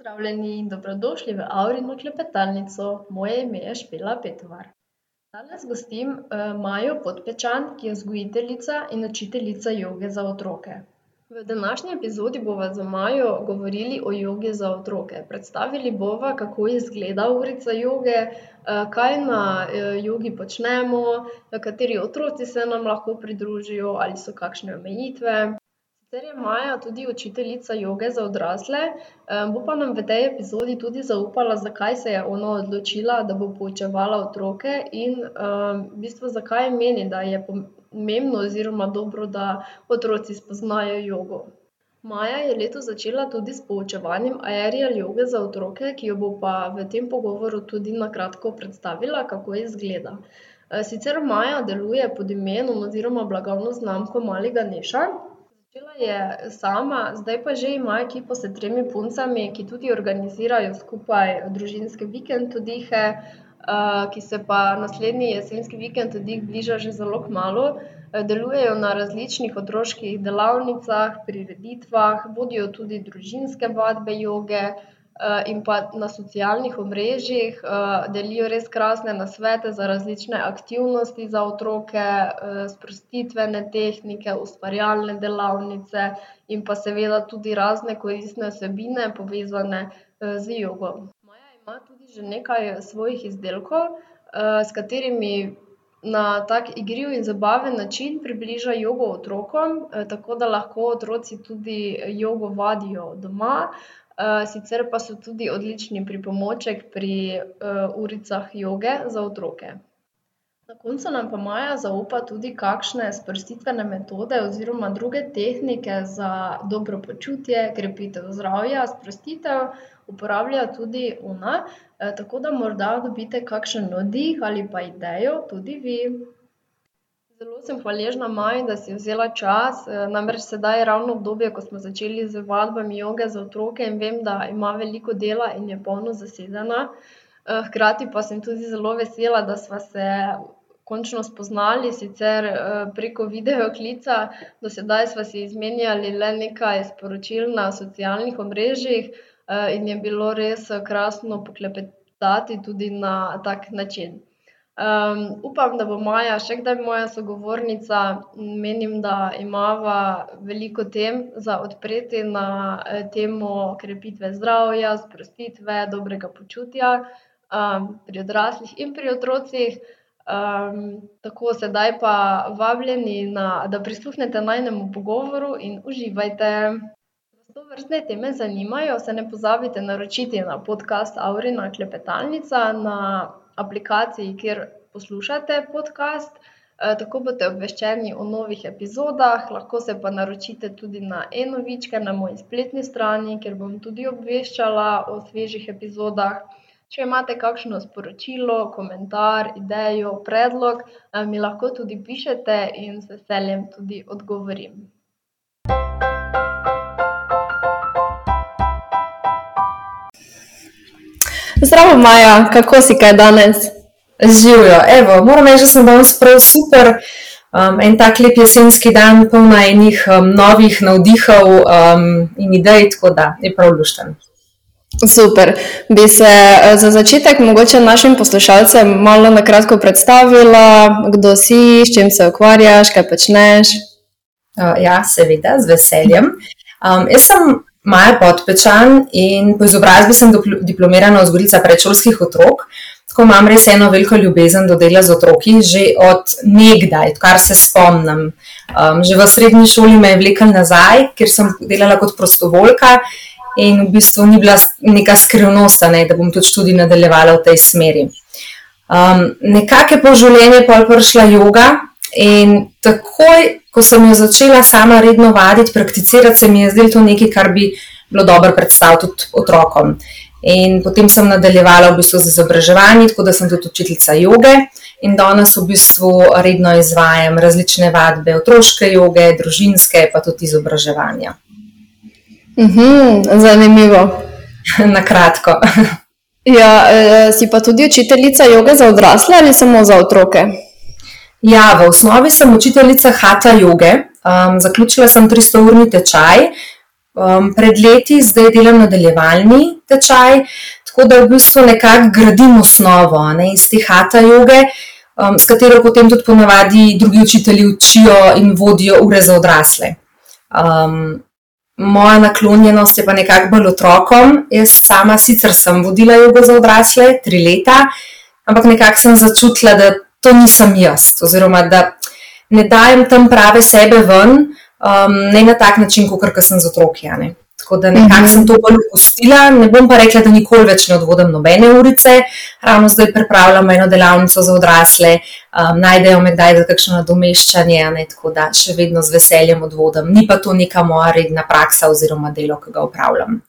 Pozdravljeni in dobrodošli v Aurino klepetalnico. Moje ime je Špela Petovar. Danes gostim, Majo Podpečan, ki je vzgojiteljica in učiteljica joge za otroke. V današnji epizodi bova z Majo govorili o jogi za otroke. Predstavili bova, kako izgleda urica joge, kaj na, jogi počnemo, kateri otroci se nam lahko pridružijo, ali so kakšne omejitve. Sicer je Maja tudi učiteljica joge za odrasle, bo pa nam v tej epizodi tudi zaupala, zakaj se je ona odločila, da bo poučevala otroke, in, v bistvu, zakaj meni, da je pomembno oziroma dobro, da otroci spoznajo jogo. Maja je letos začela tudi s poučevanjem aerial joge za otroke, ki jo bo pa v tem pogovoru tudi na kratko predstavila, kako izgleda. sicer Maja deluje pod imenom oziroma blagovno znamko Mali Ganeša. Začela je sama, zdaj pa že ima ekipo s tremi puncami, ki tudi organizirajo skupaj družinske vikend oddihe, ki se pa naslednji jesenski vikend oddih bliža že zelo kmalu. delujejo na različnih otroških delavnicah, prireditvah, vodijo tudi družinske vadbe joge, in pa na socialnih omrežjih, delijo res krasne nasvete za različne aktivnosti za otroke, sprostitvene tehnike, ustvarjalne delavnice in pa seveda tudi razne koristne vsebine, povezane, z jogo. Maja ima tudi že nekaj svojih izdelkov, s katerimi na tak igriv in zabaven način približa jogo otrokom, tako da lahko otroci tudi jogo vadijo doma, sicer pa so tudi odlični pripomoček pri, uricah joge za otroke. Na koncu nam pa Maja zaupa tudi kakšne sprostitvene metode oziroma druge tehnike za dobro počutje, krepitev zdravja, sprostitev, uporablja tudi ona, tako da morda dobite kakšen navdih ali pa idejo tudi vi. Zelo sem hvaležna Maji, da si je vzela čas, namreč sedaj je ravno obdobje, ko smo začeli z vadbami joge za otroke, in vem, da ima veliko dela in je polno zasedena. hkrati pa sem tudi zelo vesela, da sva se končno spoznali, sicer, preko videoklica, do sedaj sva si izmenjali le nekaj sporočil na socialnih omrežjih, in je bilo res krasno poklepetati tudi na tak način. Upam, da bo Maja še kdaj moja sogovornica, menim, da imava veliko tem za odpreti na, temo krepitve zdravja, sprostitve, dobrega počutja, pri odraslih in pri otrocih. tako, sedaj pa vabljeni na, da prisluhnete najinemu pogovoru in uživajte. Če vas tovrstne teme zanimajo, se ne pozabite naročiti na podcast Aurina klepetalnica na aplikaciji, kjer poslušate podcast. tako boste obveščeni o novih epizodah, lahko se pa naročite tudi na e-novičke na moji spletni strani, kjer bom tudi obveščala o svežih epizodah. Če imate kakšno sporočilo, komentar, idejo, predlog, mi lahko tudi pišete in z veseljem tudi odgovorim. Zdravo, Maja, kako si kaj danes? Živjo, evo, moram reči, da sem danes prav super. en tak lep jesenski dan, polna enih, novih navdihov, in idej, tako da je prav luštno. Super. Bi se, za začetek mogoče našim poslušalcem malo na kratko predstavila, kdo si, s čim se ukvarjaš, kaj počneš? ja, seveda, z veseljem. jaz sem Maja Podpečan in po izobrazbi sem diplomirana vzgojiteljica predšolskih otrok. Tako imam res eno veliko ljubezen do dela z otroki, že od nekdaj, odkar se spomnim. že v srednji šoli me je vleklo nazaj, kjer sem delala kot prostovoljka, in v bistvu ni bila neka skrivnost, ne, da bom tudi študij nadaljevala v tej smeri. nekako je pa v življenje pol prišla joga in takoj, ko sem jo začela sama redno vaditi, prakticirati, se mi je zdelo to nekaj, kar bi bilo dobro predstaviti tudi otrokom. In potem sem nadaljevala v bistvu z izobraževanji, tako da sem tudi učiteljica joge in danes v bistvu redno izvajam različne vadbe otroške joge, družinske pa tudi izobraževanja. zanimivo. Na kratko. Ja, si pa tudi učiteljica joge za odrasle ali samo za otroke? Ja, v osnovi sem učiteljica hatha joge, zaključila sem tristourni tečaj, um, pred leti, zdaj delam nadaljevalni tečaj, tako da v bistvu nekako gradim osnovo ne, iz te hata joge, um, s katero potem tudi ponavadi drugi učitelji učijo in vodijo ure za odrasle. Um, moja naklonjenost je pa nekako bolj otrokom. Jaz sama sicer sem vodila jogo za odrasle, tri leta, ampak nekako sem začutila, da to nisem jaz, oziroma da ne dajem tam prave sebe ven, um, ne na tak način, kot sem z otroki. Tako da nekako sem to bolj opustila. Ne bom pa rekla, da nikoli več ne odvodim nobene urice. Ravno zdaj pripravljam eno delavnico za odrasle, um, najdejo me kdaj za kakšno nadomeščanje, ne? tako da še vedno z veseljem odvodim. Ni pa to neka moja redna praksa oziroma delo, ki ga upravljam.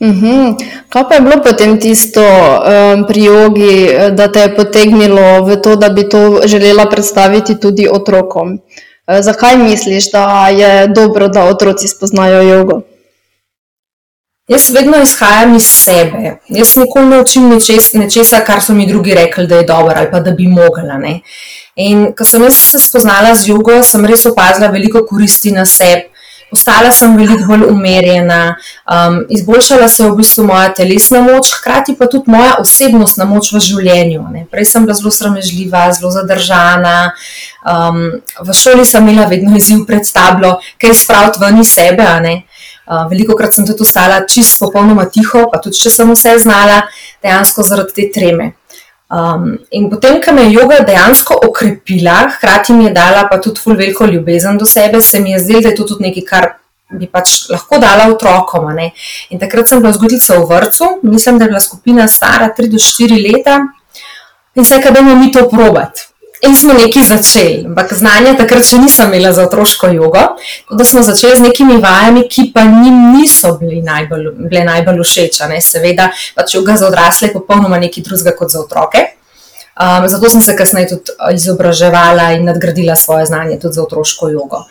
Uhum. Kaj pa je bilo potem tisto um, pri jogi, da te je potegnilo v to, da bi to želela predstaviti tudi otrokom? E, zakaj misliš, da je dobro, da otroci spoznajo jogo? Jaz vedno izhajam iz sebe. Jaz nikoli ne učim nečesa, kar so mi drugi rekli, da je dobro ali pa da bi mogla. Ne? In ko sem se spoznala z jugo, sem res opazila veliko koristi na sebi. Postala sem veliko bolj umirjena, um, izboljšala se je v bistvu moja telesna moč, hkrati pa tudi moja osebnostna moč v življenju. Ne. Prej sem bila zelo sramežljiva, zelo zadržana. Um, v šoli sem imela vedno izziv pred tablo, kaj spraviti ven iz sebe. Veliko krat sem tudi ostala čisto popolnoma tiho, pa tudi če sem vse znala, dejansko zaradi te treme. Um, in potem, ko me je yoga dejansko okrepila, hkrati mi je dala pa tudi ful veliko ljubezen do sebe, se mi je zdelo, da je to tudi nekaj, kar bi pač lahko dala otrokom. In takrat sem bila zgodilca v vrtu, mislim, da je bila skupina stara 3 do 4 leta in se je, kaj bomo mi to probati. In smo nekaj začeli, ampak znanja takrat še nisem imela za otroško jogo. Da smo začeli z nekimi vajami, ki pa njim niso bili najbolj, bile najbolj všeč. Seveda, pač joga za odrasle je popolnoma nekaj drugega kot za otroke. Um, zato sem se kasneje tudi izobraževala in nadgradila svoje znanje tudi za otroško jogo.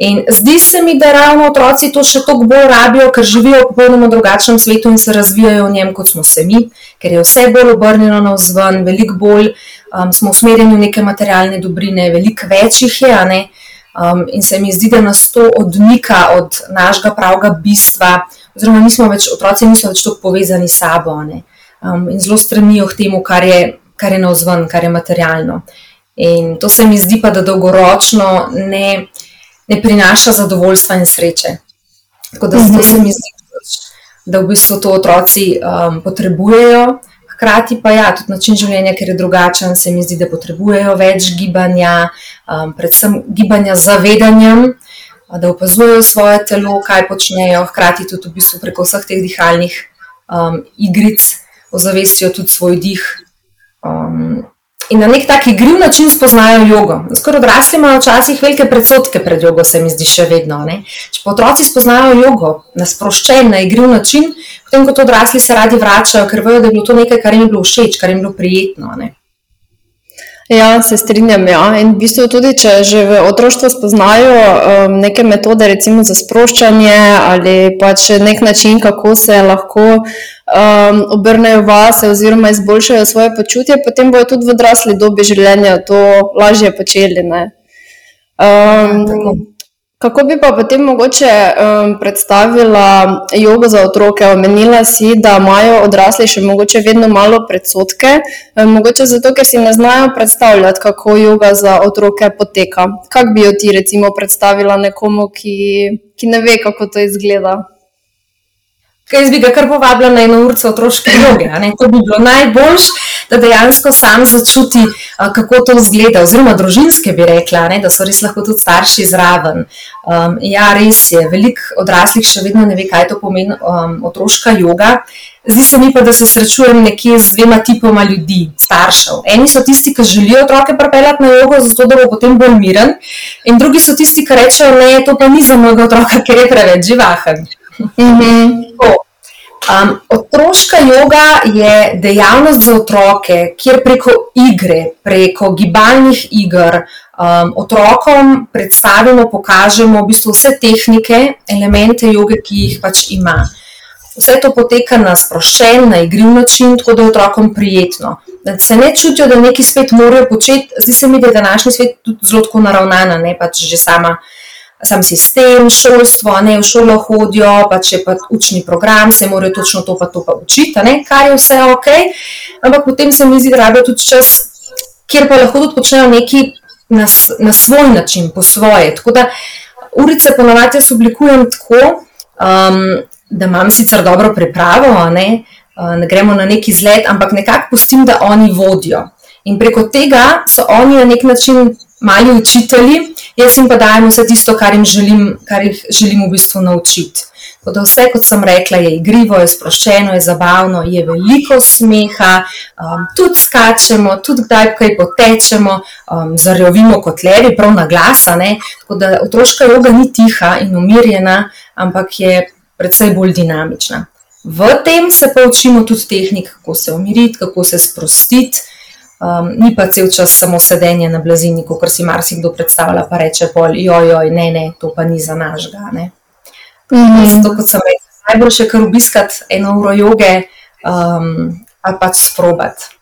In zdi se mi, da ravno otroci to še toliko bolj rabijo, ker živijo v popolnoma drugačnem svetu in se razvijajo v njem, kot smo se mi, ker je vse bolj obrnjeno na vzven, veliko bolj um, smo usmerjeni v neke materialne dobrine, veliko več jih je. Um, in se mi zdi, da nas to odmika od našega pravega bistva, oziroma nismo več, otroci niso več tako povezani s sabo um, in zelo stremijo k temu, kar je, kar je na vzven, kar je materialno. In to se mi zdi pa, da dolgoročno ne, ne prinaša zadovoljstva in sreče. Tako da zato se mi zdi, da v bistvu to otroci um, potrebujejo. Hkrati pa ja, tudi način življenja, ker je drugačen, se mi zdi, da potrebujejo več gibanja, um, predvsem gibanja z zavedanjem, da opazujejo svoje telo, kaj počnejo, hkrati tudi v bistvu preko vseh teh dihalnih um, igric ozavestijo tudi svoj dih. Um, in na nek tak igriv način spoznajo jogo. Skoraj odrasli imajo včasih velike predsotke pred jogo, se mi zdi še vedno. Ne? Če pa otroci spoznajo jogo na sproščen, na igriv način, potem kot odrasli se radi vračajo, ker vejo, da je bilo to nekaj, kar jim je bilo všeč, kar jim je bilo prijetno. Ne? Ja, se strinjam. Ja. In v bistvu tudi, če že v otroštvu spoznajo um, neke metode, recimo za sproščanje ali pač nek način, kako se lahko um, obrnejo vase oziroma izboljšajo svoje počutje, potem bojo tudi v odrasli dobi življenja to lažje počeli. Um, Kako bi pa potem mogoče um, predstavila jogo za otroke? Omenila si, da imajo odrasli še mogoče vedno malo predsotke, um, mogoče zato, ker si ne znajo predstavljati, kako joga za otroke poteka. Kako bi jo ti recimo predstavila nekomu, ki, ki ne ve, kako to izgleda? Kaj bi ga kar povabila na eno urco otroške joge. To bi bilo najboljš, da dejansko sam začuti, kako to izgleda. Oziroma, družinske bi rekla, ne, da so res lahko tudi starši zraven. Um, ja, res je, veliko odraslih še vedno ne ve, kaj to pomeni um, otroška joga. Zdi se mi pa, da se srečujem nekje z dvema tipoma ljudi, staršev. Eni so tisti, ki želijo otroke pripeljati na jogo, zato da bo potem bolj miren, in drugi so tisti, ki rečejo, da to pa ni za mojega otroka, ker je preveč živahen. Mhm. Um, otroška yoga je dejavnost za otroke, kjer preko igre, preko gibalnih iger um, otrokom predstavimo, pokažemo v bistvu vse tehnike, elemente joge, ki jih pač ima. Vse to poteka na sproščen, na igriv način, tako da je otrokom prijetno. Da se ne čutijo, da neki svet morajo početi, zdi se mi, da je današnji svet tudi zelo naravnan, ne pač že sama sam sistem, šolstvo, ne v šolo hodijo, pa če pa učni program, se morajo točno to pa to pa učiti, ne, kar je vse ok. Ampak potem se mi zdi, da rabijo tudi čas, kjer pa lahko tudi počnejo nekaj na, na svoj način, po svoje. Tako da urice ponovadi jaz oblikujem tako, um, da imam sicer dobro pripravo, ne, uh, ne gremo na neki izlet, ampak nekako pustim, da oni vodijo. In preko tega so oni na nek način mali učitelji, jaz jim pa dajem vse tisto, kar, želim, kar jih želim v bistvu naučiti. Da vse, kot sem rekla, je igrivo, je sproščeno, je zabavno, je veliko smeha, um, tudi skačemo, tudi kdaj kaj potečemo, um, zarjovimo kot levi, prav na glas. Tako da otroška joga ni tiha in umirjena, ampak je predvsej bolj dinamična. V tem se pa učimo tudi tehnik, kako se umiriti, kako se sprostiti. Um, ni pa cel čas samo sedenje na blazini, kot si marsikdo predstavlja, pa reče: pol, joj, joj, ne, ne, to pa ni za našega. Mm -hmm. Zato, kot sem rekel, najboljše je kar obiskati eno uro joge, um, pa pač sprobati.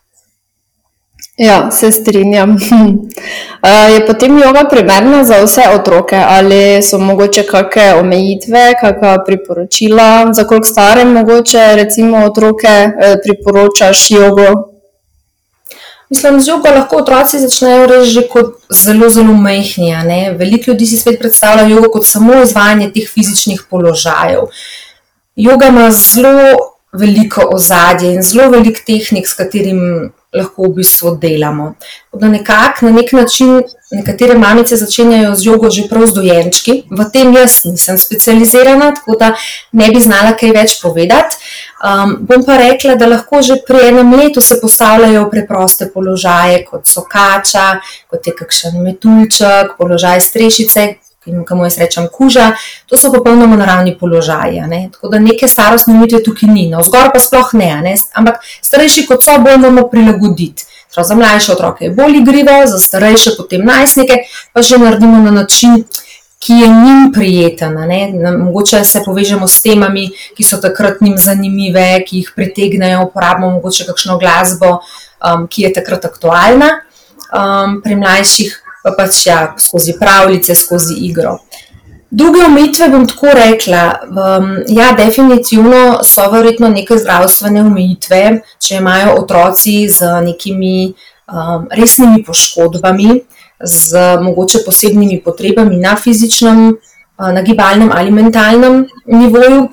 Ja, se strinjam. Je potem joga primerna za vse otroke ali so mogoče kakšne omejitve, kakšna priporočila, za koliko stare mogoče recimo otroke eh, priporočaš jogo? Mislim, z jogo lahko otroci začnejo reči že kot zelo, zelo mehni. Veliko ljudi si svet predstavlja jogo kot samo izvajanje teh fizičnih položajev. Joga ima zelo veliko ozadje in zelo veliko tehnik, s katerim lahko v bistvu delamo. Da nekako na nek način nekatere mamice začenjajo z jogo že prav z dojenčki, v tem jaz nisem specializirana, tako da ne bi znala kaj več povedati. Um, bom pa rekla, da lahko že pri enem letu se postavljajo v preproste položaje, kot so kača, kot je kakšen metuljček, položaj strešice, kamor jaz rečem kuža, to so popolnoma naravni položaji. Ne? Tako da neke starostne umitve tukaj ni, no, zgor pa sploh ne, ne? ampak starejši kot so, bolj moramo prilagoditi. Prav za mlajše otroke je bolj igrivo, za starejše potem najstnike pa že naredimo na način, ki je njim prijeten. Mogoče se povežemo s temami, ki so takrat njim zanimive, ki jih pritegnejo, uporabimo mogoče kakšno glasbo, um, ki je takrat aktualna. Um, pri mlajših pač ja, skozi pravljice, skozi igro. Druge omejitve bom tako rekla. Um, ja, definitivno so verjetno neke zdravstvene omejitve, če imajo otroci z nekimi um, resnimi poškodbami, z mogoče posebnimi potrebami na fizičnem, uh, na gibalnem ali mentalnem nivoju.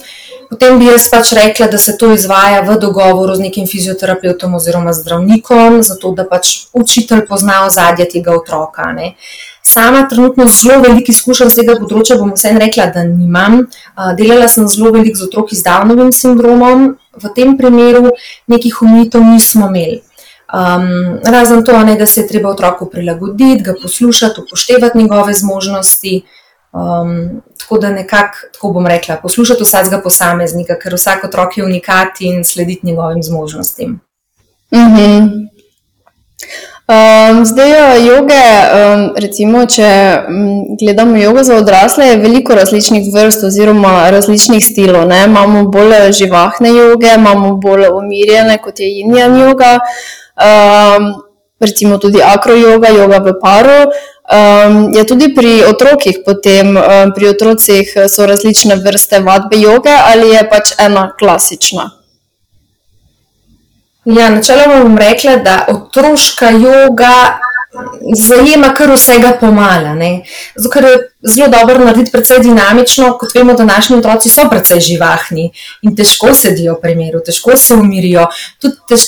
Potem bi jaz pač rekla, da se to izvaja v dogovoru z nekim fizioterapeutom oziroma zdravnikom, zato da pač učitelj pozna ozadje tega otroka. Ne. Sama trenutno zelo veliko izkušenj z tega področja, bom vseeno rekla, da nimam. Delala sem zelo veliko z otroki z Downovim sindromom, v tem primeru nekih umitev nismo imeli. Um, razen to, ne, da se je treba otroku prilagoditi, ga poslušati, upoštevati njegove zmožnosti. Um, tako da nekako, tako bom rekla, poslušati vsakega posameznika, ker vsak otrok je unikat in slediti njegovim zmožnostim. Uh -huh. um, zdaj, joge, um, recimo, če um, gledamo jogo za odrasle, je veliko različnih vrst oziroma različnih stilov. Ne? Imamo bolj živahne joge, imamo bolj umirjene, kot je jinjan joga. Um, recimo tudi akrojoga, joga v paru. Um, je tudi pri otrokih, potem um, pri otrocih so različne vrste vadbe joge ali je pač ena klasična? Ja, načeloma bom rekla, da otroška joga zajema kar vsega pomala. Zato, ker je zelo dobro narediti precej dinamično, kot vemo, današnji otroci so precej živahni in težko sedijo v primeru, težko se umirijo, tudi tež,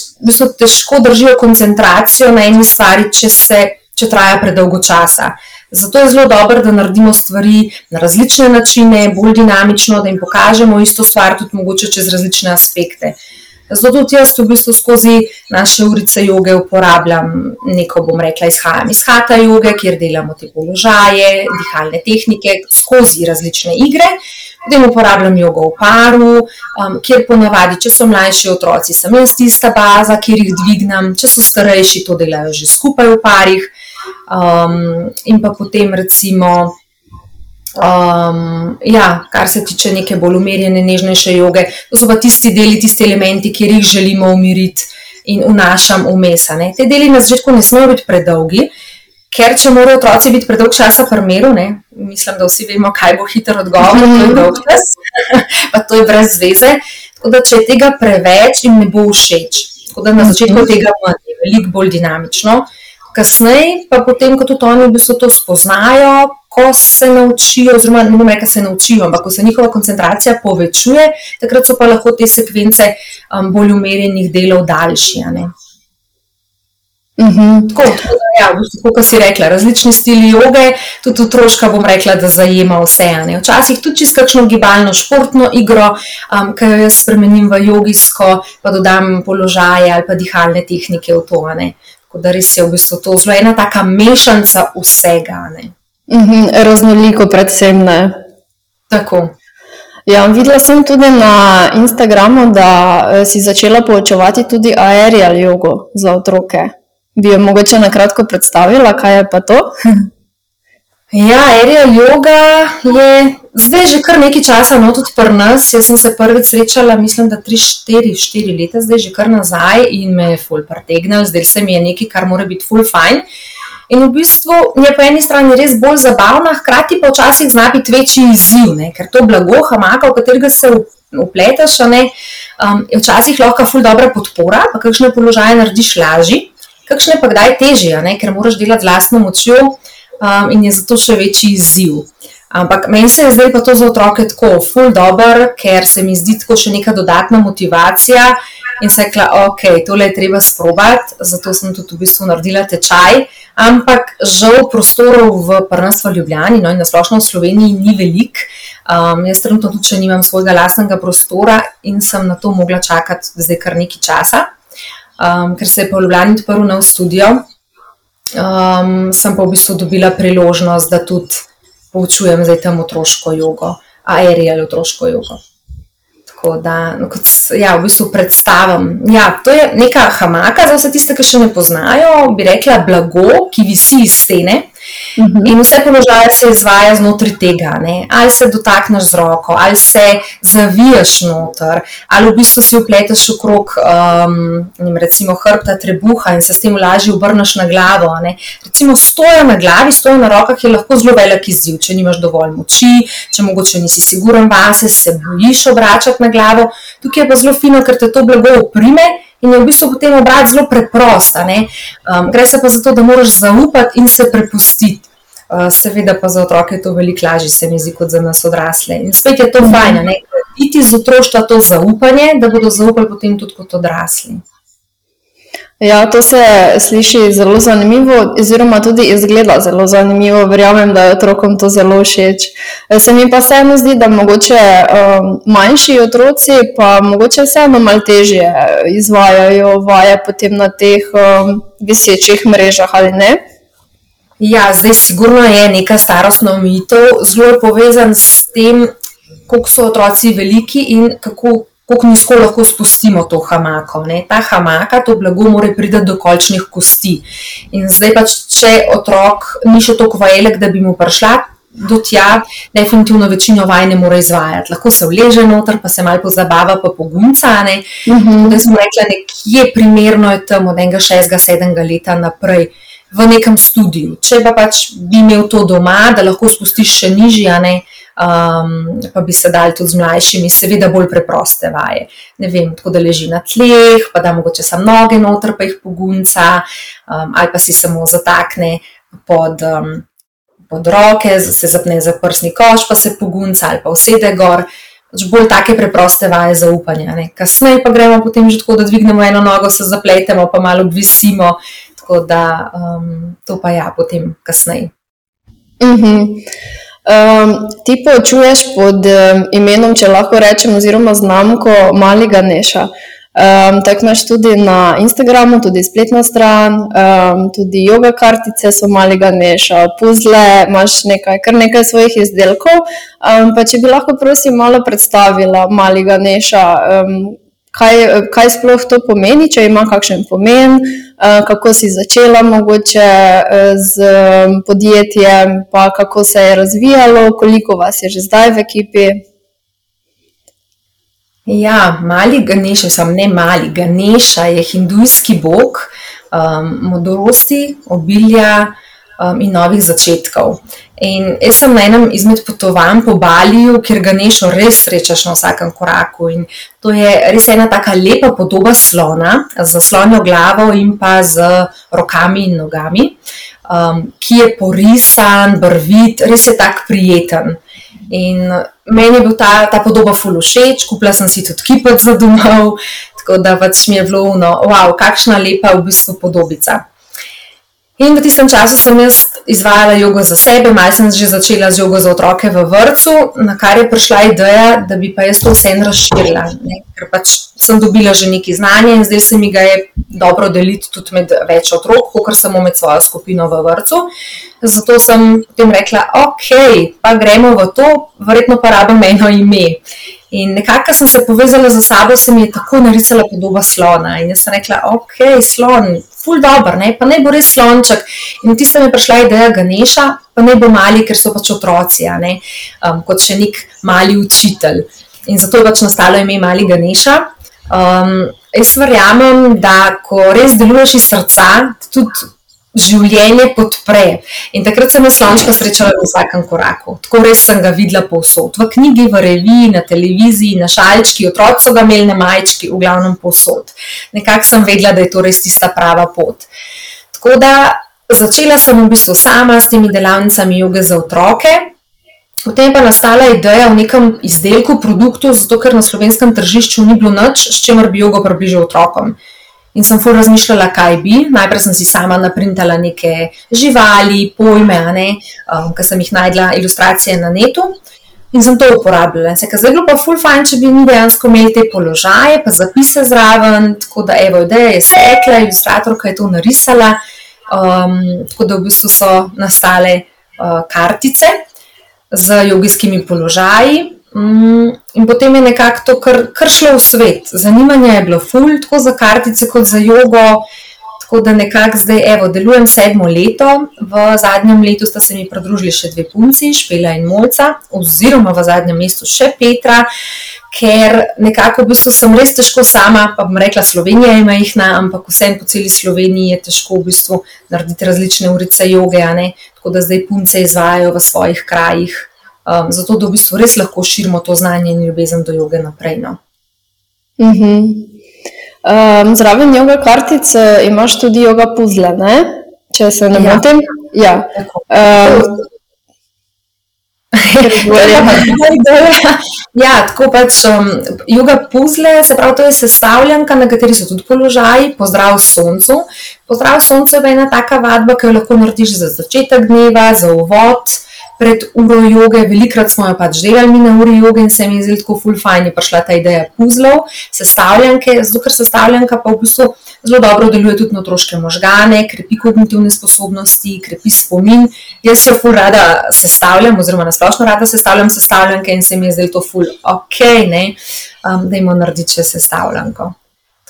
težko držijo koncentracijo na eni stvari, če se če traja predolgo časa. Zato je zelo dobro, da naredimo stvari na različne načine, bolj dinamično, da jim pokažemo isto stvar, tudi mogoče čez različne aspekte. Zato tudi jaz v bistvu skozi naše urice joge uporabljam neko, bom rekla, izhajam iz hata joge, kjer delamo te položaje, dihalne tehnike, skozi različne igre. Potem uporabljam jogo v paru, um, kjer ponavadi, če so mlajši otroci, sem jaz tista baza, kjer jih dvignem, če so starejši, to delajo že skupaj v parih. Um, in pa potem, recimo, um, ja, kar se tiče neke bolj umirjene, nežnejše joge, to so pa tisti deli, tisti elementi, kjer jih želimo umiriti in vnašam vmes. Te deli na začetku ne smejo biti predolgi. ker če morajo otroci biti predolg časa pri miru, mislim, da vsi vemo, kaj bo hiter odgovor, to je dolg čas, pa to je brez zveze. Tako da, če je tega preveč, jim ne bo všeč. Tako da na začetku tega je veliko bolj dinamično. Kasneje, pa potem, ko tudi oni v bistvu to spoznajo, ko se naučijo, oziroma ne bom rekel, da se naučijo, ampak ko se njihova koncentracija povečuje, takrat so pa lahko te sekvence um, bolj umerjenih delov daljši. Uhum. Tako, tako da, ja, kot si rekla, različni stili joge, tudi otroška bom rekla, da zajema vse. Ne. Včasih tudi čisto kakšno gibalno, športno igro, um, ki jo jaz spremenim v jogijsko, pa dodam položaje ali pa dihalne tehnike v to. Ne. Tako da res je v bistvu to zelo ena taka mešanca vsega. Uhum, raznoliko, predvsem ne. Tako. Ja, videla sem tudi na Instagramu, da eh, si začela poučevati tudi aerial jogo za otroke bi jo mogoče na kratko predstavila, kaj je pa to? ja, aerial yoga je zdaj že kar nekaj časa, no tudi pri nas. Jaz sem se prvič srečala, mislim, da 3-4 leta, zdaj že kar nazaj in me je ful pretegnil, zdaj se mi je nekaj, kar mora biti ful fajn. In v bistvu je po eni strani res bolj zabavna, hkrati pa včasih zna biti večji izziv, ne? ker to blago, hamaka, v katerega se upleteš, um, je včasih lahko ful dobra podpora, pa kakšne položaje narediš lažje kakšne pa kdaj težje, ker moraš delati z vlastno močjo um, in je zato še večji izziv. Ampak meni se je zdaj pa to za otroke tako full dobro, ker se mi zdi tako še neka dodatna motivacija. In se je rekla, ok, tole je treba sprobati, zato sem tudi v bistvu naredila tečaj. Ampak žal prostorov v prvenstvu Ljubljani, no in nasplošno v Sloveniji, ni velik. Um, jaz trenutno tudi, če nimam svojega lastnega prostora in sem na to mogla čakati zdaj kar nekaj časa um, ker se je po Ljubljani odprl nov studio, um, sem pa v bistvu dobila priložnost, da tudi poučujem zdaj tam otroško jogo, aerial otroško jogo. Tako da, no, kot ja, v bistvu predstavim. Ja, to je neka hamaka za vse tiste, ki še ne poznajo, bi rekla, blago, ki visi iz stene. -hmm. In vse položaje se izvaja znotraj tega, ne? ali se dotakneš z roko, ali se zaviješ noter, ali v bistvu si upleteš okrog um, recimo hrbta trebuha in se s tem lažje obrneš na glavo. Ne? Recimo stoja na glavi, stoja na rokah je lahko zelo velik izziv, če nimaš dovolj moči, če mogoče nisi siguren vase, se bojiš obračati na glavo. Tukaj je pa zelo fino, ker te to blago oprime in je v bistvu potem obrat zelo preprosta. Um, gre se pa za to, da moraš zaupati in se prepustiti. Uh, seveda pa za otroke je to veliko lažje, se mi zdi, kot za nas odrasle. In spet je to mhm. fajn, da iti z otroštva to zaupanje, da bodo zaupali potem tudi kot odrasli. Ja, to se sliši zelo zanimivo, oziroma tudi izgleda zelo zanimivo. Verjamem, da je otrokom to zelo všeč. Se mi pa vseeno zdi, da mogoče um, manjši otroci pa mogoče vseeno malo težje izvajajo vaje potem na teh um, visečih mrežah ali ne. Ja, zdaj sigurno je neka starostna omejitev, zelo povezan s tem, koliko so otroci veliki in kako kako nizko lahko spustimo to hamako. Ne? Ta hamaka, to blago, mora priti do kolčnih kosti. In zdaj pač, če otrok ni še tako velik, da bi mu prišla. Do tja, definitivno večino vaj ne more izvajati. Lahko se vleže noter, pa se malo pozabava, pa pogunca. Uh -huh. Da smo rekli, nekje primerno je tam od enega, šestega, sedmega leta naprej v nekem studiu. Če pa pač bi imel to doma, da lahko spustiš še nižje, uh, um, pa bi se dali tudi z mlajšimi, seveda bolj preproste vaje. Ne vem, tako da leži na tleh, pa da mogoče samo noge noter, pa jih pogunca, um, ali pa si samo zatakne pod, um, pod roke, se zapne za prsni koš, pa se pogunca ali pa usede gor. Pač bolj take preproste vaje zaupanja. Ne. Kasneje pa gremo potem že tako, da dvignemo eno nogo, se zapletemo, pa malo visimo. Tako da um, to pa ja, potem kasneje. Uh mhm. -huh. Um, ti počuješ pod um, imenom, če lahko rečem, oziroma znamko Malega Neša. Um, tako imaš tudi na Instagramu, tudi spletna stran, um, tudi yoga kartice so Malega Neša, puzle, imaš nekaj, kar nekaj svojih izdelkov. Um, pa če bi lahko, prosim, malo predstavila Malega Neša. Um, kaj, kaj sploh to pomeni, če ima kakšen pomen, eh, kako si začela mogoče eh, z podjetjem, pa kako se je razvijalo, koliko vas je že zdaj v ekipi. Ja, mali Ganeša, sem ne mali. Ganeša je hindujski bog um, modrosti, obilja, um, in novih začetkov. In jaz sem na enem izmed potovanj po Baliju, kjer ga nešo res srečaš na vsakem koraku. In to je res ena tako lepa podoba slona, z slonjo glavo in pa z rokami in nogami, um, ki je porisan, brvit, res je tako prijeten. In meni je bil ta, ta podoba fulušeč, kupila sem si tudi kipec za domov, tako da pač mi je bilo, no, wow, kakšna lepa v bistvu podobica. In v tistem času sem jaz izvajala jogo za sebe, malo sem že začela z jogo za otroke v vrtu, na kar je prišla ideja, da bi pa jaz to vse razširila. Ne? Ker pač sem dobila že nekaj znanja in zdaj se mi ga je dobro deliti tudi med več otrok, kot samo med svojo skupino v vrtu. Zato sem potem rekla, ok, pa gremo v to, verjetno pa rabim eno ime. In nekako sem se povezala za sabo, se mi je tako narisala podoba slona. In jaz sem rekla, ok, slon, ful dobr, ne? pa ne bo res slonček. In tistem je prišla ideja Ganeša, pa ne bo mali, ker so pač otroci, um, kot še nek mali učitelj. In zato je pač nastalo ime Mali Ganeša. Um, jaz verjamem, da ko res deluješ iz srca, tudi življenje podpre. In takrat sem slončka srečala v vsakem koraku. Tako res sem ga videla povsod. V knjigi, v reviji, na televiziji, na šalčki, otroci so ga imeli na majčki, v glavnem povsod. Nekako sem vedela, da je to res tista prava pot. Tako da začela sem v bistvu sama s temi delavnicami joge za otroke. Potem pa je nastala ideja o nekem izdelku, produktu, zato ker na slovenskem tržišču ni bilo nič, s čimer bi jogo približal otrokom. In sem fu razmišljala, kaj bi. Najprej sem si sama naprintala neke živali, pojme, um, ki sem jih najdla, ilustracije na netu. In sem to uporabljala. Se, zdaj bilo pa ful fajn, če bi mi dejansko imeli te položaje, pa zapise zraven. Tako da, evo, ideja je stekla, ilustratorka je to narisala. Um, tako da v bistvu so nastale uh, kartice z jogijskimi položaji. Mm, in potem je nekako to kar, kar šlo v svet. Zanimanje je bilo ful, tako za kartice, kot za jogo. Tako da nekako zdaj, evo, delujem sedmo leto, v zadnjem letu sta se mi pridružili še dve punci, Špela in Molca, oziroma v zadnjem mestu še Petra, ker nekako v bistvu sem res težko sama, pa bom rekla, Slovenija ima jih na, ampak vsem po celi Sloveniji je težko v bistvu narediti različne urice joge, tako da zdaj punce izvajajo v svojih krajih um, zato da v bistvu res lahko širimo to znanje in ljubezen do joge naprej. No. Uh -huh. um, zraven joga kartice imaš tudi joga puzle, ne? če se ne ja. motim. Ja. Um, ja, tako pač um, joga puzle, se pravi, to je sestavljanka, na kateri so tudi položaji, pozdrav soncu. Pozdrav soncu je ena taka vadba, ki jo lahko narediš za začetek dneva, za uvod pred uro joge, velikrat smo jo pač delali mi na uri joge in se mi je zelo tako ful fajn, je prišla ta ideja puzlov, sestavljanke, zato ker sestavljanka pa v bistvu zelo dobro deluje tudi na otroške možgane, krepi kognitivne sposobnosti, krepi spomin. Jaz še ful rada sestavljam, oziroma nasplošno rada sestavljam sestavljanke in se mi je zelo to ful ok, ne, um, da imamo narediti še sestavljanko.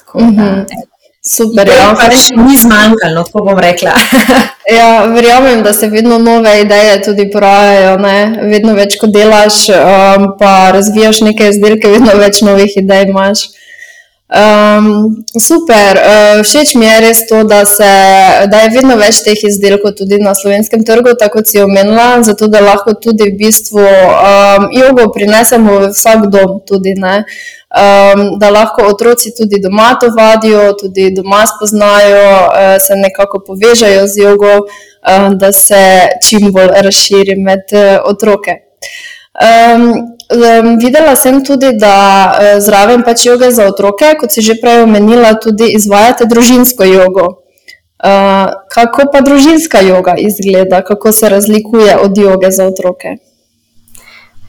Tako, mm -hmm. da, Super, ja, pa še ni zmanjkalo, tako bom rekla. ja, verjamem, da se vedno nove ideje tudi porajajo, ne? vedno več kot delaš, um, pa razvijaš neke izdelke, vedno več novih idej imaš. Um, super, uh, všeč mi je res to, da, se, da je vedno več teh izdelkov tudi na slovenskem trgu, tako kot si omenila, zato da lahko tudi v bistvu um, jogo prinesemo v vsak dom. Tudi, uh, um, da lahko otroci tudi doma to vadijo, tudi doma spoznajo, uh, se nekako povežajo z jogo, uh, da se čim bolj razširi med uh, otroke. Um, um, videla sem tudi, da uh, zraven pač joge za otroke, kot si že prej omenila, tudi izvajate družinsko jogo. Uh, kako pa družinska joga izgleda, kako se razlikuje od joge za otroke?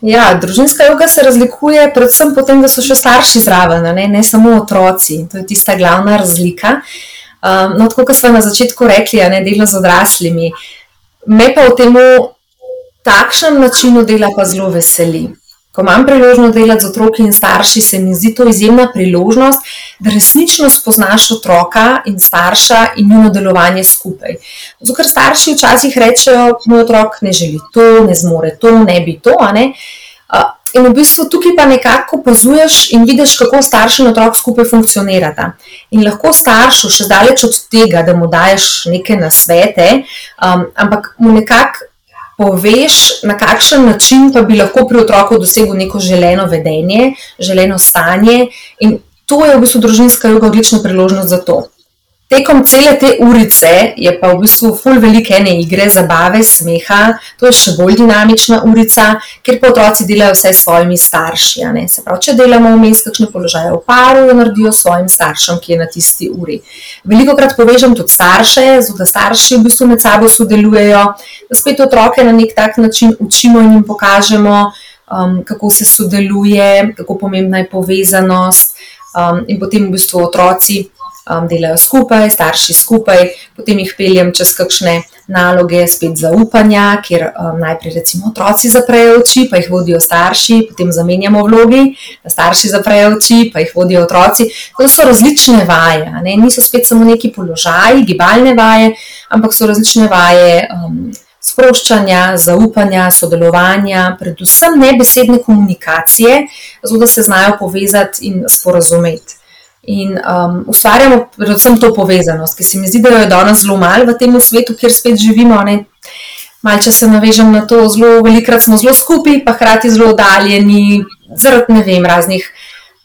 Ja, družinska joga se razlikuje predvsem po tem, da so še starši zraven, ne, ne samo otroci. To je tista glavna razlika. Um, no, tako kot smo na začetku rekli, ne delo z odraslimi. Me pa v tem takšnem načinu dela pa zelo veseli. Ko imam priložnost delati z otroki in starši, se mi zdi to izjemna priložnost, da resnično spoznaš otroka in starša in njihovo delovanje skupaj. Zato, ker starši včasih rečejo, moj otrok ne želi to, ne zmore to, ne bi to. Ne? in v bistvu tukaj pa nekako opazuješ in vidiš, kako starš in otrok skupaj funkcionirata. In lahko staršu še daleč od tega, da mu daješ neke nasvete, um, ampak mu nekako poveš, na kakšen način pa bi lahko pri otroku dosegel neko želeno vedenje, želeno stanje. In to je v bistvu družinska joga odlična priložnost za to. Tekom cele te urice je pa v bistvu full velike ene igre, zabave, smeha, to je še bolj dinamična urica, kjer pa otroci delajo vse s svojimi starši. Se pravi, če delamo vmes kakšne položaje v paru, jo naredijo svojim staršem, ki je na tisti uri. Veliko krat povežem tudi starše, zato da starši v bistvu med sabo sodelujejo, da spet otroke na nek tak način učimo in jim pokažemo, um, kako se sodeluje, kako pomembna je povezanost. Um, in potem v bistvu otroci um, delajo skupaj, starši skupaj, potem jih peljem čez kakšne naloge, spet zaupanja, kjer um, najprej recimo otroci zaprejo oči, pa jih vodijo starši, potem zamenjamo vlogi, da starši zaprejo oči, pa jih vodijo otroci. To so različne vaje, ne? niso spet samo neki položaji, gibalne vaje, ampak so različne vaje. Um, Sproščanja, zaupanja, sodelovanja, predvsem nebesedne komunikacije, zato da se znajo povezati in sporazumeti. In um, ustvarjamo predvsem to povezanost, ki se mi zdi, da je danes zelo malo v tem svetu, kjer spet živimo. Malce se navežem na to, zelo velikrat smo zelo skupaj, pa hkrati zelo oddaljeni, zaradi ne vem, raznih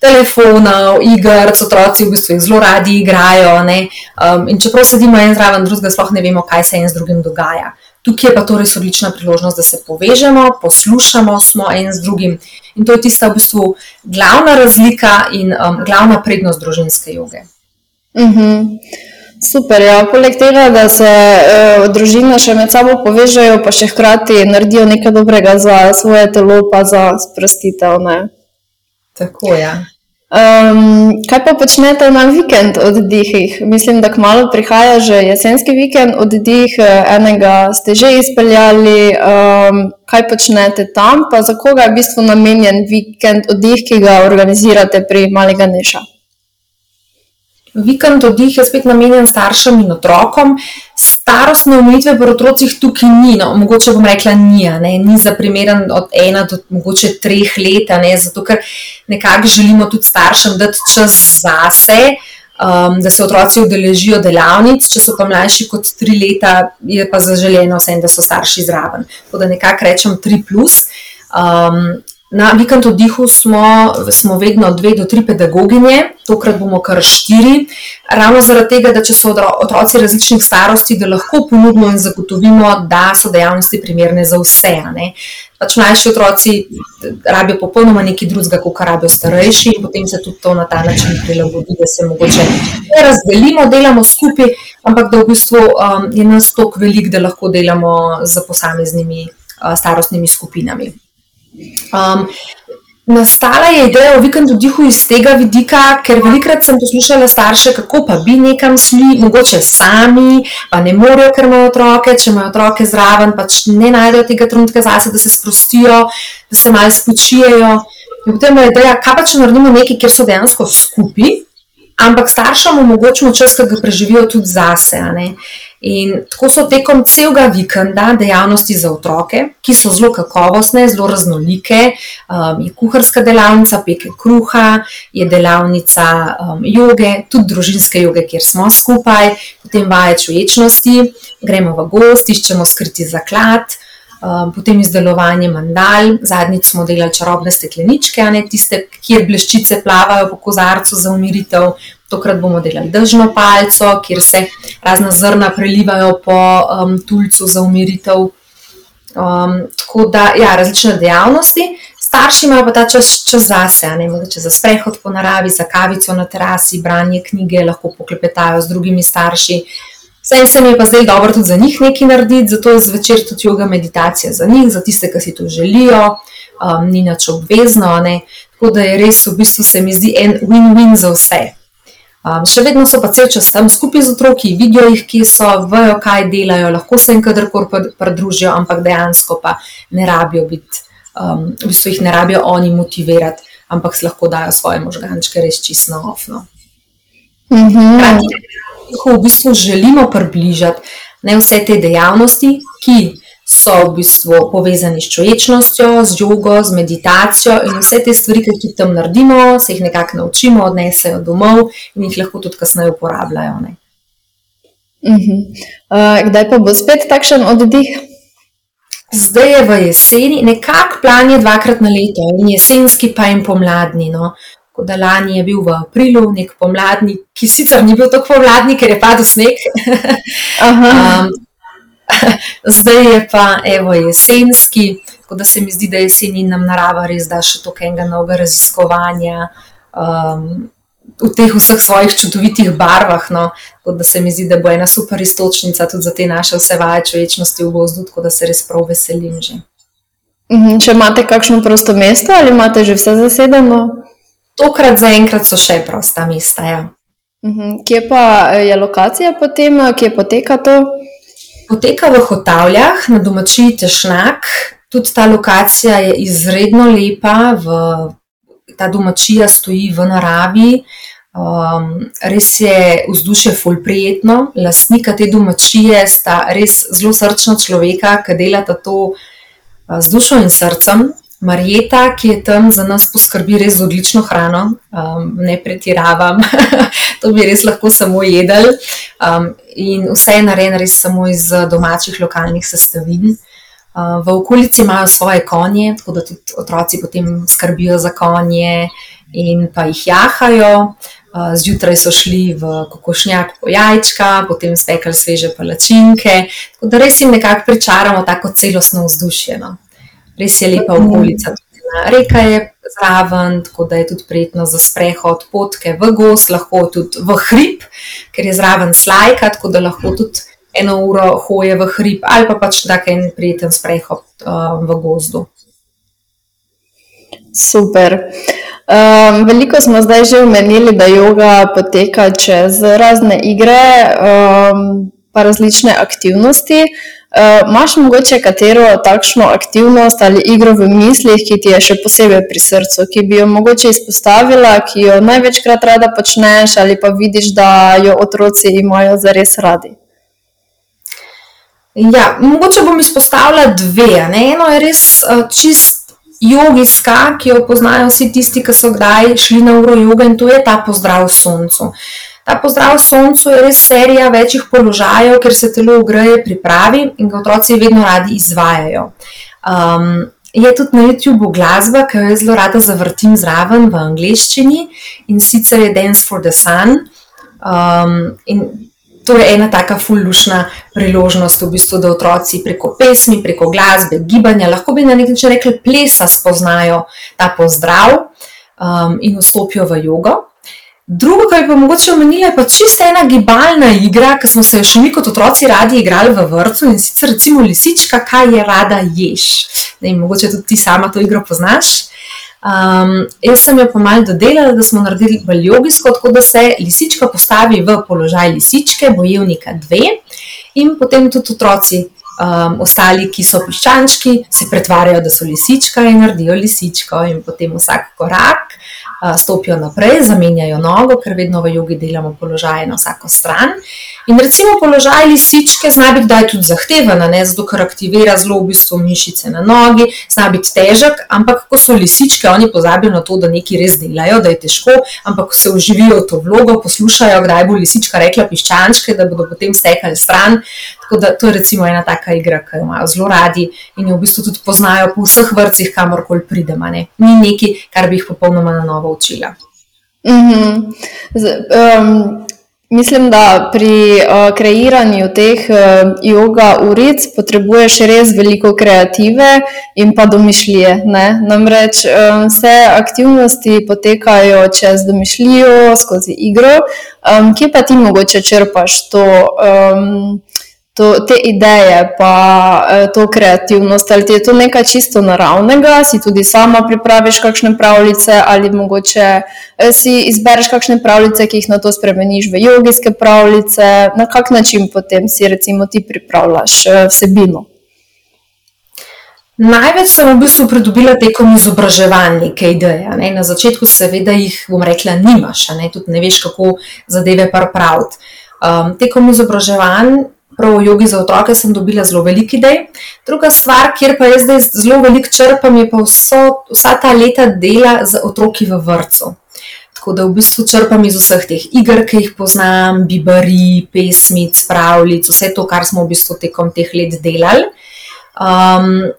telefonov, iger, otroci v bistvu zelo radi igrajo. Um, in čeprav sedimo en zraven drugega, sploh ne vemo, kaj se en z drugim dogaja. Tukaj je pa to res odlična priložnost, da se povežemo, poslušamo smo en z drugim. In to je tista v bistvu glavna razlika in um, glavna prednost družinske joge. Uh mhm. -huh. Super. Ja. Poleg tega, da se uh, družine še med sabo povežejo, pa še hkrati naredijo nekaj dobrega za svoje telo, pa za sprostitev. Tako je. Ja. Um, kaj pa počnete na vikend oddihih? Mislim, da kmalo prihaja že jesenski vikend oddih, enega ste že izpeljali. Um, kaj počnete tam, pa za koga je v bistvu namenjen vikend oddih, ki ga organizirate pri Malega Neša? Vikend oddih je spet namenjen staršem in otrokom. Starostne omejitve pri otrocih tukaj ni, no, mogoče bom rekla, ni, ne, ni za primeren od ena do mogoče treh let, ne, zato ker nekako želimo tudi staršem dati čas zase, um, da se otroci udeležijo delavnic. Če so pa mlajši kot tri leta, je pa zaželjeno vsem, da so starši zraven. Tako da nekako rečem tri plus. Um, Na vikend oddihu smo, smo vedno dve do tri pedagoginje, tokrat bomo kar štiri. Ravno zaradi tega, da če so otroci različnih starosti, da lahko ponudimo in zagotovimo, da so dejavnosti primerne za vse. Pač mlajši otroci rabijo popolnoma nekaj drugega, kot rabijo starejši, in potem se tudi to na ta način prilagodi, da se mogoče ne razdelimo, delamo skupaj, ampak da v bistvu um, je nas toliko velik, da lahko delamo z posameznimi uh, starostnimi skupinami. Um, nastala je ideja o vikendu dihu iz tega vidika, ker velikrat sem poslušala starše, kako pa bi nekam šli, mogoče sami, pa ne morejo, ker imajo otroke, če imajo otroke zraven, pač ne najdejo tega trenutka zase, da se sprostijo, da se malo spočijejo. In potem je ideja, kaj pa če naredimo nekaj, kjer so dejansko skupaj, ampak staršem omogočimo čas, da ga preživijo tudi zase. In tako so tekom celega vikenda dejavnosti za otroke, ki so zelo kakovostne, zelo raznolike. Um, je kuharska delavnica, peke kruha, je delavnica um, joge, tudi družinske joge, kjer smo skupaj, potem vaje čuječnosti, gremo v gost, iščemo skriti zaklad. Um, potem izdelovanje mandal, zadnjič smo delali čarobne stekleničke, ne tiste, kjer bleščice plavajo po kozarcu za umiritev, Tokrat bomo delali držno palco, kjer se razna zrna prelivajo po um, tulcu za umiritev. Um, tako da, ja, različne dejavnosti. Starši imajo pa ta čas, čas zase, ne mogoče za sprehod po naravi, za kavico na terasi, branje knjige, lahko poklepetajo z drugimi starši. Vse se mi je pa zdaj dobro tudi za njih nekaj narediti, zato je zvečer tudi yoga meditacija za njih, za tiste, ki si to želijo, um, ni nič obvezno. Ne. Tako da je res v bistvu se mi zdi en win-win za vse. Um, še vedno so pa cel čas tam skupaj z otroki, vidijo jih, ki so, vejo, kaj delajo, lahko se jim kadarkoli pridružijo, ampak dejansko pa ne rabijo biti, um, v bistvu jih ne rabijo oni motivirati, ampak lahko dajo svoje možgančke res čisto ofno. Mm -hmm. V bistvu želimo približati ne vse te dejavnosti, ki so v bistvu povezani s čovečnostjo, z jogo, z meditacijo in vse te stvari, ki jih tam naredimo, se jih nekako naučimo, odnesejo domov in jih lahko tudi kasneje uporabljajo. Ne. Uh -huh. uh, kdaj pa bo spet takšen oddih? Zdaj je v jeseni, nekako plan je dvakrat na leto, in jesenski, pa in pomladni. No. Kot da lani je bil v aprilu, nek pomladni, ki sicer ni bil tako pomladni, ker je padel sneg. um, zdaj je pa evo, jesenski, tako da se mi zdi, da jeseni nam narava res da še toliko enega novega raziskovanja. Um, v teh vseh svojih čudovitih barvah. No, da se mi zdi, da bo ena super istočnica tudi za te naše vse vaje človečnosti v gozdu, tako da se res prav veselim že. Mhm, če imate kakšno prosto mesto ali imate že vse zasedeno? Tokrat zaenkrat so še prosta mesta. Ja. Mhm, kje pa je lokacija potem, kje poteka to? Poteka v Hotavljah na domačiji Tešnak. Tudi ta lokacija je izredno lepa, v ta domačija stoji v naravi. Um, res je vzdušje ful prijetno. Lastnika te domačije sta res zelo srčna človeka, ki delata to uh, z dušo in srcem. Marjeta, ki je tam za nas poskrbi res za odlično hrano, um, ne pretiravam, to bi res lahko samo jedel. Um, in vse je narejeno res samo iz domačih lokalnih sestavin. V okolici imajo svoje konje, tako da tudi otroci potem skrbijo za konje in pa jih jahajo. Zjutraj so šli v kokošnjak po jajčka, potem spekali sveže palačinke. Tako da res jim nekako pričaramo tako celostno vzdušje. No. Res je lepa okolica. Reka je zraven, tako da je tudi prijetno za sprehod, potke v gos, lahko tudi v hrib, ker je zraven slajka, tako da lahko tudi eno uro hoje v hrib ali pa pač tako en prijeten sprehod uh, v gozdu. Super. Um, veliko smo zdaj že omenili, da yoga poteka čez razne igre, um, pa različne aktivnosti. Uh, Máš mogoče katero takšno aktivnost ali igro v mislih, ki ti je še posebej pri srcu, ki bi jo mogoče izpostavila, ki jo največkrat rada počneš, ali pa vidiš, da jo otroci imajo zares radi? Ja, mogoče bom izpostavila dve. Ne? Eno je res uh, čist jogijska, ki jo poznajo vsi tisti, ki so kdaj šli na uro joge in to je ta pozdrav soncu. Ta pozdrav soncu je res serija večjih položajev, ker se telo ogreje, pripravi in ga otroci vedno radi izvajajo. Um, je tudi na YouTubu glasba, ki jo zelo rada zavrtim zraven v angleščini in sicer je Dance for the Sun. Um, to je ena taka fullušna priložnost, v bistvu, da otroci preko pesmi, preko glasbe, gibanja, lahko bi na nek način rekli, plesa spoznajo ta pozdrav um, in vstopijo v jogo. Drugo, kar bi pa mogoče omenila, je pa čisto ena gibalna igra, ki smo se še mi kot otroci radi igrali v vrtu in sicer recimo lisička, kaj je rada ješ. Ne, mogoče tudi ti sama to igro poznaš. Um, jaz sem jo pomal dodelala, da smo naredili bolj jogijsko, tako da se lisička postavi v položaj lisičke, bojevnika dve, in potem tudi otroci, um, ostali, ki so piščančki, se pretvarjajo, da so lisička in naredijo lisičko, in potem vsak korak stopijo naprej, zamenjajo nogo, ker vedno v jogi delamo položaje na vsako stran. In recimo položaj lisičke zna biti kdaj tudi zahteven, ne zato, ker aktivira zelo v bistvu mišice na nogi, zna biti težek, ampak ko so lisičke, oni pozabijo na to, da nekaj res delajo, da je težko, ampak se uživijo v to vlogo, poslušajo, kdaj bo lisička rekla piščančke, da bodo potem stekali stran. Tako da to je recimo ena taka igra, ki jo imajo zelo radi in jo v bistvu tudi poznajo po vseh vrcih, kamorkoli pridemo. Ne. Ni nekaj, kar bi jih popolnoma na novo učila. Mm -hmm. Z, um, mislim, da pri uh, kreiranju teh uh, yoga uric potrebuješ res veliko kreative in pa domišljije. Ne? Namreč um, vse aktivnosti potekajo čez domišljijo, skozi igro. Um, kje pa ti mogoče črpaš to? Um, to, te ideje, pa eh, to kreativnost, ali ti je to nekaj čisto naravnega, si tudi sama pripraviš kakšne pravljice, ali mogoče eh, si izbereš kakšne pravljice, ki jih na to spremeniš v jogijske pravljice, na kak način potem si recimo ti pripravljaš eh, vsebino. Največ sem v bistvu pridobila tekom izobraževanja, neke ideje. Ne? Na začetku, seveda, jih bom rekla, nimaš, ne? tudi ne veš, kako zadeve pripraviti. Um, tekom izobraževanja prav v jogi za otroke sem dobila zelo veliko idej. Druga stvar, kjer pa jaz zdaj zelo veliko črpam, je pa vso, vsa ta leta dela z otroki v vrtu. Tako da v bistvu črpam iz vseh teh iger, ki jih poznam, bibari, pesmic, pravljic, vse to, kar smo v bistvu tekom teh let delali. Um,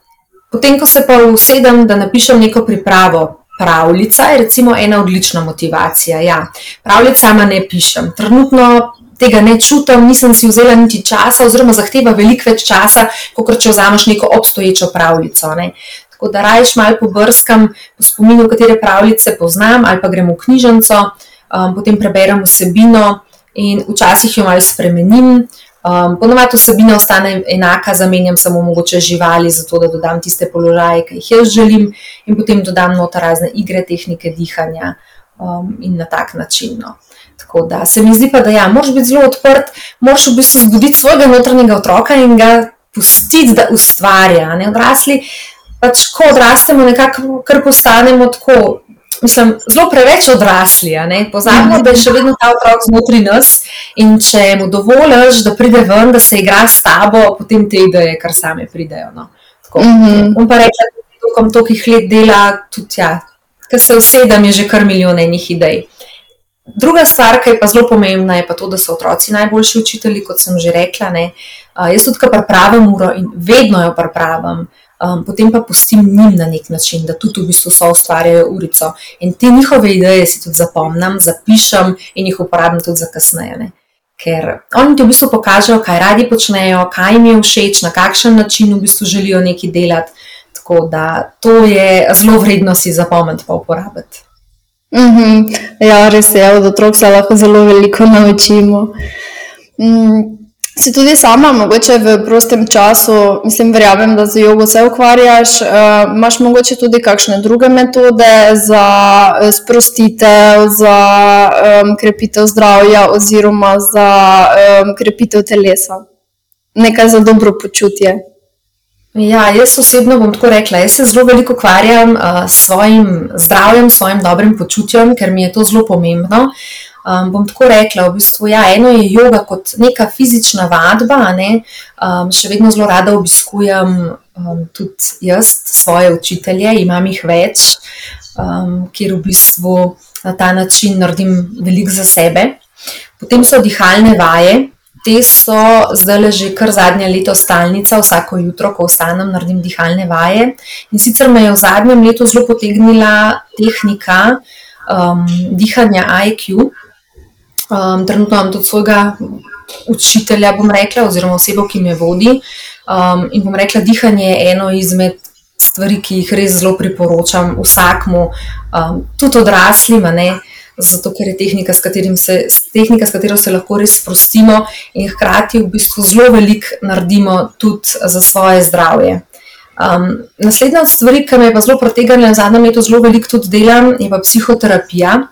potem, ko se pa usedem, da napišem neko pripravo. Pravljica je recimo ena odlična motivacija. Ja, pravljica sama ne pišem. Trenutno tega ne čutim, nisem si vzela niti časa, oziroma zahteva veliko več časa, kot če vzameš neko obstoječo pravljico. Ne. Tako da rajš malo pobrskam po spominu, katere pravljice poznam, ali pa gremo v knjižnico, um, potem preberem vsebino in včasih jo malo spremenim. Um, Ponovadi vsebina ostane enaka, zamenjam samo mogoče živali, zato da dodam tiste položaje, ki jih jaz želim, in potem dodam noter razne igre, tehnike dihanja um, in na tak način. No. Tako da se mi zdi, pa, da ja, moraš biti zelo odprt, moraš v bistvu zbuditi svojega notranjega otroka in ga pustiti, da ustvarja. Ne? Odrasli, pač ko odrastemo, nekako kar postanemo tako. Mislim, zelo preveč odrasli, pozabimo, da je še vedno ta otrok znotraj nas in če mu dovoliš, da pride ven, da se igra s tabo, potem te ideje kar same pridejo. No. Mm -hmm. On pa reče, da je to, kam toliko let dela, tudi ja, ker se usedem, je že kar milijon enih idej. Druga stvar, ki je pa zelo pomembna, je pa to, da so otroci najboljši učitelji, kot sem že rekla. Ne. Jaz tudi, kar pravim uro in vedno jo pravim, um, potem pa pustim njim na nek način, da tudi v bistvu so ustvarjajo urico. In te njihove ideje si tudi zapomnim, zapišem in jih uporabim tudi za kasneje. Ne. Ker oni ti v bistvu pokažejo, kaj radi počnejo, kaj jim je všeč, na kakšen način v bistvu želijo nekaj delati. Tako da to je zelo vredno si zapomniti in uporabiti. Mm -hmm. Ja, res je, od otrok se lahko zelo veliko naučimo. Mm. Si tudi sama, mogoče v prostem času, mislim, verjamem, da za jogo se ukvarjaš. Uh, imaš mogoče tudi kakšne druge metode za eh, sprostitev, za um, krepitev zdravja oziroma za um, krepitev telesa? Nekaj za dobro počutje. Ja, jaz osebno bom tako rekla. Jaz se zelo veliko ukvarjam uh, s svojim zdravjem, svojim dobrim počutjem, ker mi je to zelo pomembno. Um, bom tako rekla, v bistvu, ja, eno je yoga kot neka fizična vadba. Ne? Um, še vedno zelo rada obiskujem um, tudi jaz svoje učitelje, imam jih več, um, kjer v bistvu na ta način naredim veliko za sebe. Potem so dihalne vaje, te so zdaj že kar zadnja leta stalnica, vsako jutro, ko vstanem, naredim dihalne vaje. In sicer me je v zadnjem letu zelo potegnila tehnika um, dihanja IQ. Um, trenutno imam tudi svojega učitelja, bom rekla, oziroma osebo, ki me vodi. Um, in bom rekla, dihanje je eno izmed stvari, ki jih res zelo priporočam vsakmu, um, tudi odraslim zato ker je tehnika, s, se, tehnika, s katero se lahko res sprostimo in hkrati v bistvu zelo veliko naredimo tudi za svoje zdravje. Um, naslednja od stvari, ki me je pa zelo pretegnila, in zadnjem letu zelo veliko tudi delam, je pa psihoterapija.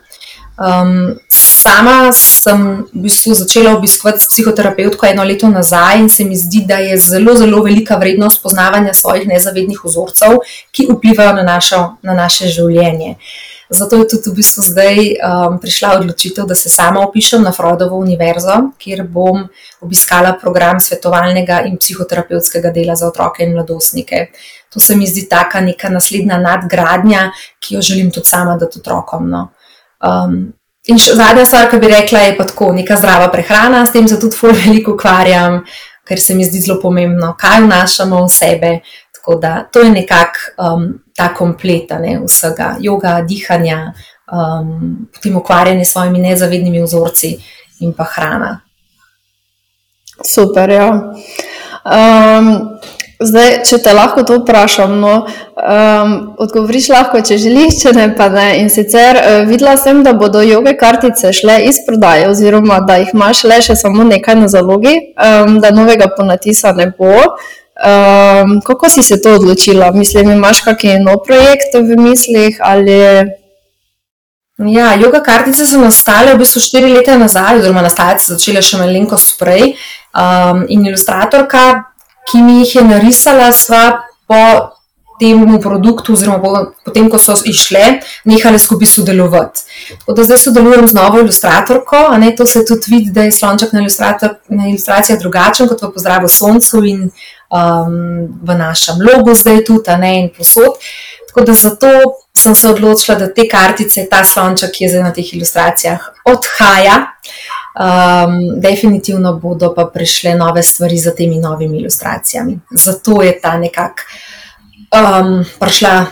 Um, sama sem v bistvu začela obiskovati psihoterapevtko eno leto nazaj in se mi zdi, da je zelo, zelo velika vrednost poznavanja svojih nezavednih vzorcev, ki vplivajo na, našo, na naše življenje. Uh, Zato je tudi v bistvu zdaj um, prišla odločitev, da se sama opišem na Freudovo univerzo, kjer bom obiskala program svetovalnega in psihoterapevtskega dela za otroke in mladostnike. To se mi zdi taka neka naslednja nadgradnja, ki jo želim tudi sama dati otrokom. No. Um, in še zadnja stvar, ki bi rekla, je pa tako neka zdrava prehrana, s tem se tudi veliko ukvarjam, ker se mi zdi zelo pomembno, kaj vnašamo v sebe. Tako da to je nekako um, ta kompleta ne, vsega, yoga, dihanja, um, potem ukvarjanje s svojimi nezavednimi vzorci in pa hrana. Super. Ja. Um, zdaj, če te lahko to vprašam, no, um, odgovoriš lahko, če želiš, če ne pa ne. In sicer uh, videla sem, da bodo joge kartice šle iz prodaje, oziroma da jih imaš le še samo nekaj na zalogi, um, da novega ponatisa ne bo. Um, kako si se to odločila? Mislim, imaš kakšen nov projekt v mislih? Ali... Ja, yoga kartice so nastale v bistvu štiri leta nazaj, oziroma nastale so začele še malenkost prej. Um, in ilustratorka, ki mi jih je narisala, sva po temu produktu, oziroma potem, ko so išle, nehale skupaj sodelovati. Tako da zdaj sodelujem z novo ilustratorko, a ne to se tudi vidi, da je slonček na, na ilustracijah drugačen kot v pozdravu soncu in um, v našem logu zdaj tudi, a ne in posod. Tako da zato sem se odločila, da te kartice, ta slonček, ki je zdaj na teh ilustracijah, odhaja. Um, definitivno bodo pa prišle nove stvari za temi novimi ilustracijami. Zato je ta nekako um, prišla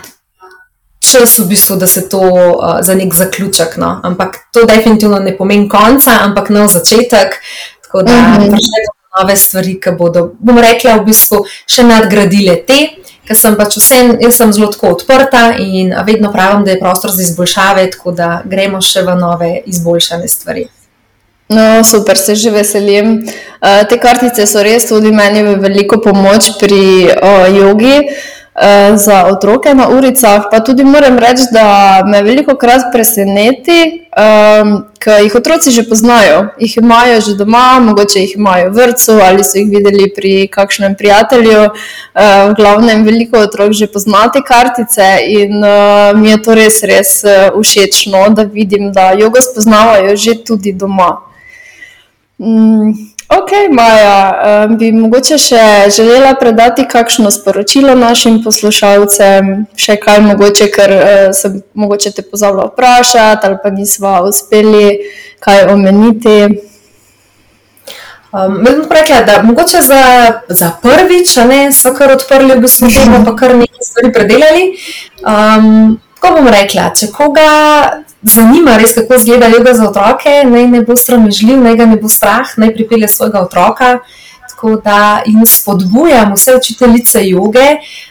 čas, v bistvu, da se to uh, za nek zaključek. No? Ampak to definitivno ne pomeni konca, ampak nov začetek. Tako da mm -hmm. prišle nove stvari, ki bodo, bom rekla, v bistvu še nadgradile te. Ker sem pač vse, jaz sem zelo odprta in vedno pravim, da je prostor za izboljšave, tako da gremo še v nove izboljšane stvari. No, super, se že veselim. Uh, te kartice so res tudi meni veliko pomoč pri uh, jogi uh, za otroke na uricah. Pa tudi moram reči, da me veliko krat preseneti, um, ker jih otroci že poznajo. Jih imajo že doma, mogoče jih imajo v vrtu ali so jih videli pri kakšnem prijatelju. Uh, v glavnem, veliko otrok že pozna te kartice in uh, mi je to res, res uh, všečno, da vidim, da jogo spoznavajo že tudi doma. Mm, ok, Maja, um, bi mogoče še želela predati kakšno sporočilo našim poslušalcem, še kaj mogoče, ker uh, sem mogoče te pozvala vprašati ali pa nisva uspeli kaj omeniti. Um, Jaz bom rekla, da mogoče za, za prvič, ne, so kar odprli, v bistvu temo, pa kar nekaj stvari predelali. Um, Ko bom rekla, če koga zanima, res kako izgleda joga za otroke, naj ne bo sramežljiv, naj ga ne bo strah, naj pripelje svojega otroka. Tako da jim spodbujam vse učiteljice joge,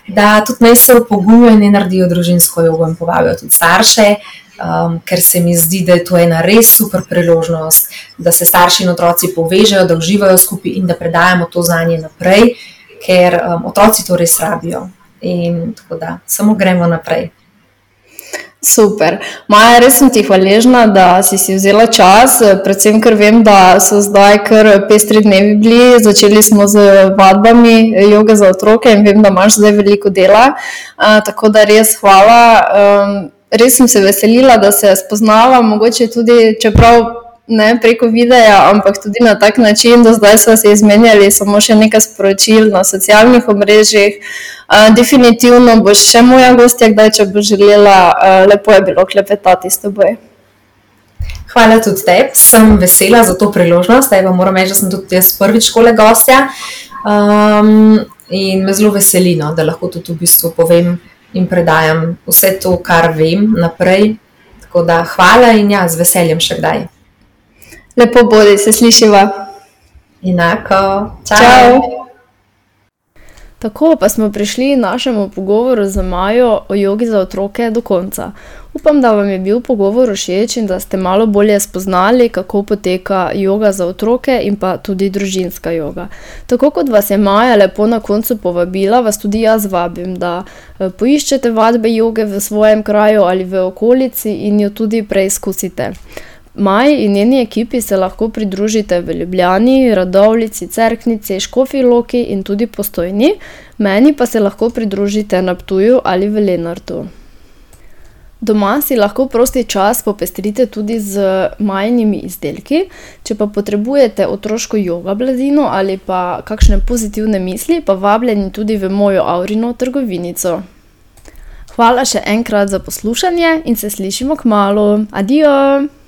da tudi naj se opogumijo in naredijo družinsko jogo in povabijo tudi starše, um, ker se mi zdi, da je to ena res super priložnost, da se starši in otroci povežejo, da uživajo skupaj in da predajamo to znanje naprej, ker um, otroci to res rabijo. In tako da samo gremo naprej. Super. Maja, res sem ti hvaležna, da si si vzela čas, predvsem ker vem, da so zdaj kar pestri dnevi bili. Začeli smo z vadbami joge za otroke in vem, da imaš zdaj veliko dela. Uh, tako da res hvala. Um, res sem se veselila, da se spoznala, mogoče tudi, čeprav ne preko videa, ampak tudi na tak način, da zdaj smo se izmenjali samo še nekaj sporočil na socialnih omrežjih. Uh, definitivno boš še moja gostja, kdaj če bo želela, uh, lepo je bilo klepetati s teboj. Hvala tudi tebi, sem vesela za to priložnost. Zdaj pa moram reči, da sem tudi jaz prvič škole gostja. Um, in me zelo veseli, no, da lahko tudi v bistvu povem in predajam vse to, kar vem naprej. Tako da hvala in ja, z veseljem še kdaj. Lepo bodi, se slišiva. Enako, čau. Tako pa smo prišli našemu pogovoru z Majo o jogi za otroke do konca. Upam, da vam je bil pogovor všeč in da ste malo bolje spoznali, kako poteka joga za otroke in pa tudi družinska joga. Tako kot vas je Maja lepo na koncu povabila, vas tudi jaz vabim, da eh, poiščete vadbe joge v svojem kraju ali v okolici in jo tudi preizkusite. Maji in njeni ekipi se lahko pridružite v Ljubljani, Radovlici, Cerknici, Škofi Loki in tudi Postojni, meni pa se lahko pridružite na Ptuju ali v Lenartu. Doma si lahko prosti čas popestrite tudi z majhnimi izdelki, če pa potrebujete otroško jogo blazino ali pa kakšne pozitivne misli, pa vabljeni tudi v mojo Aurino trgovinico. Hvala še enkrat za poslušanje in se slišimo k malu. Adijo!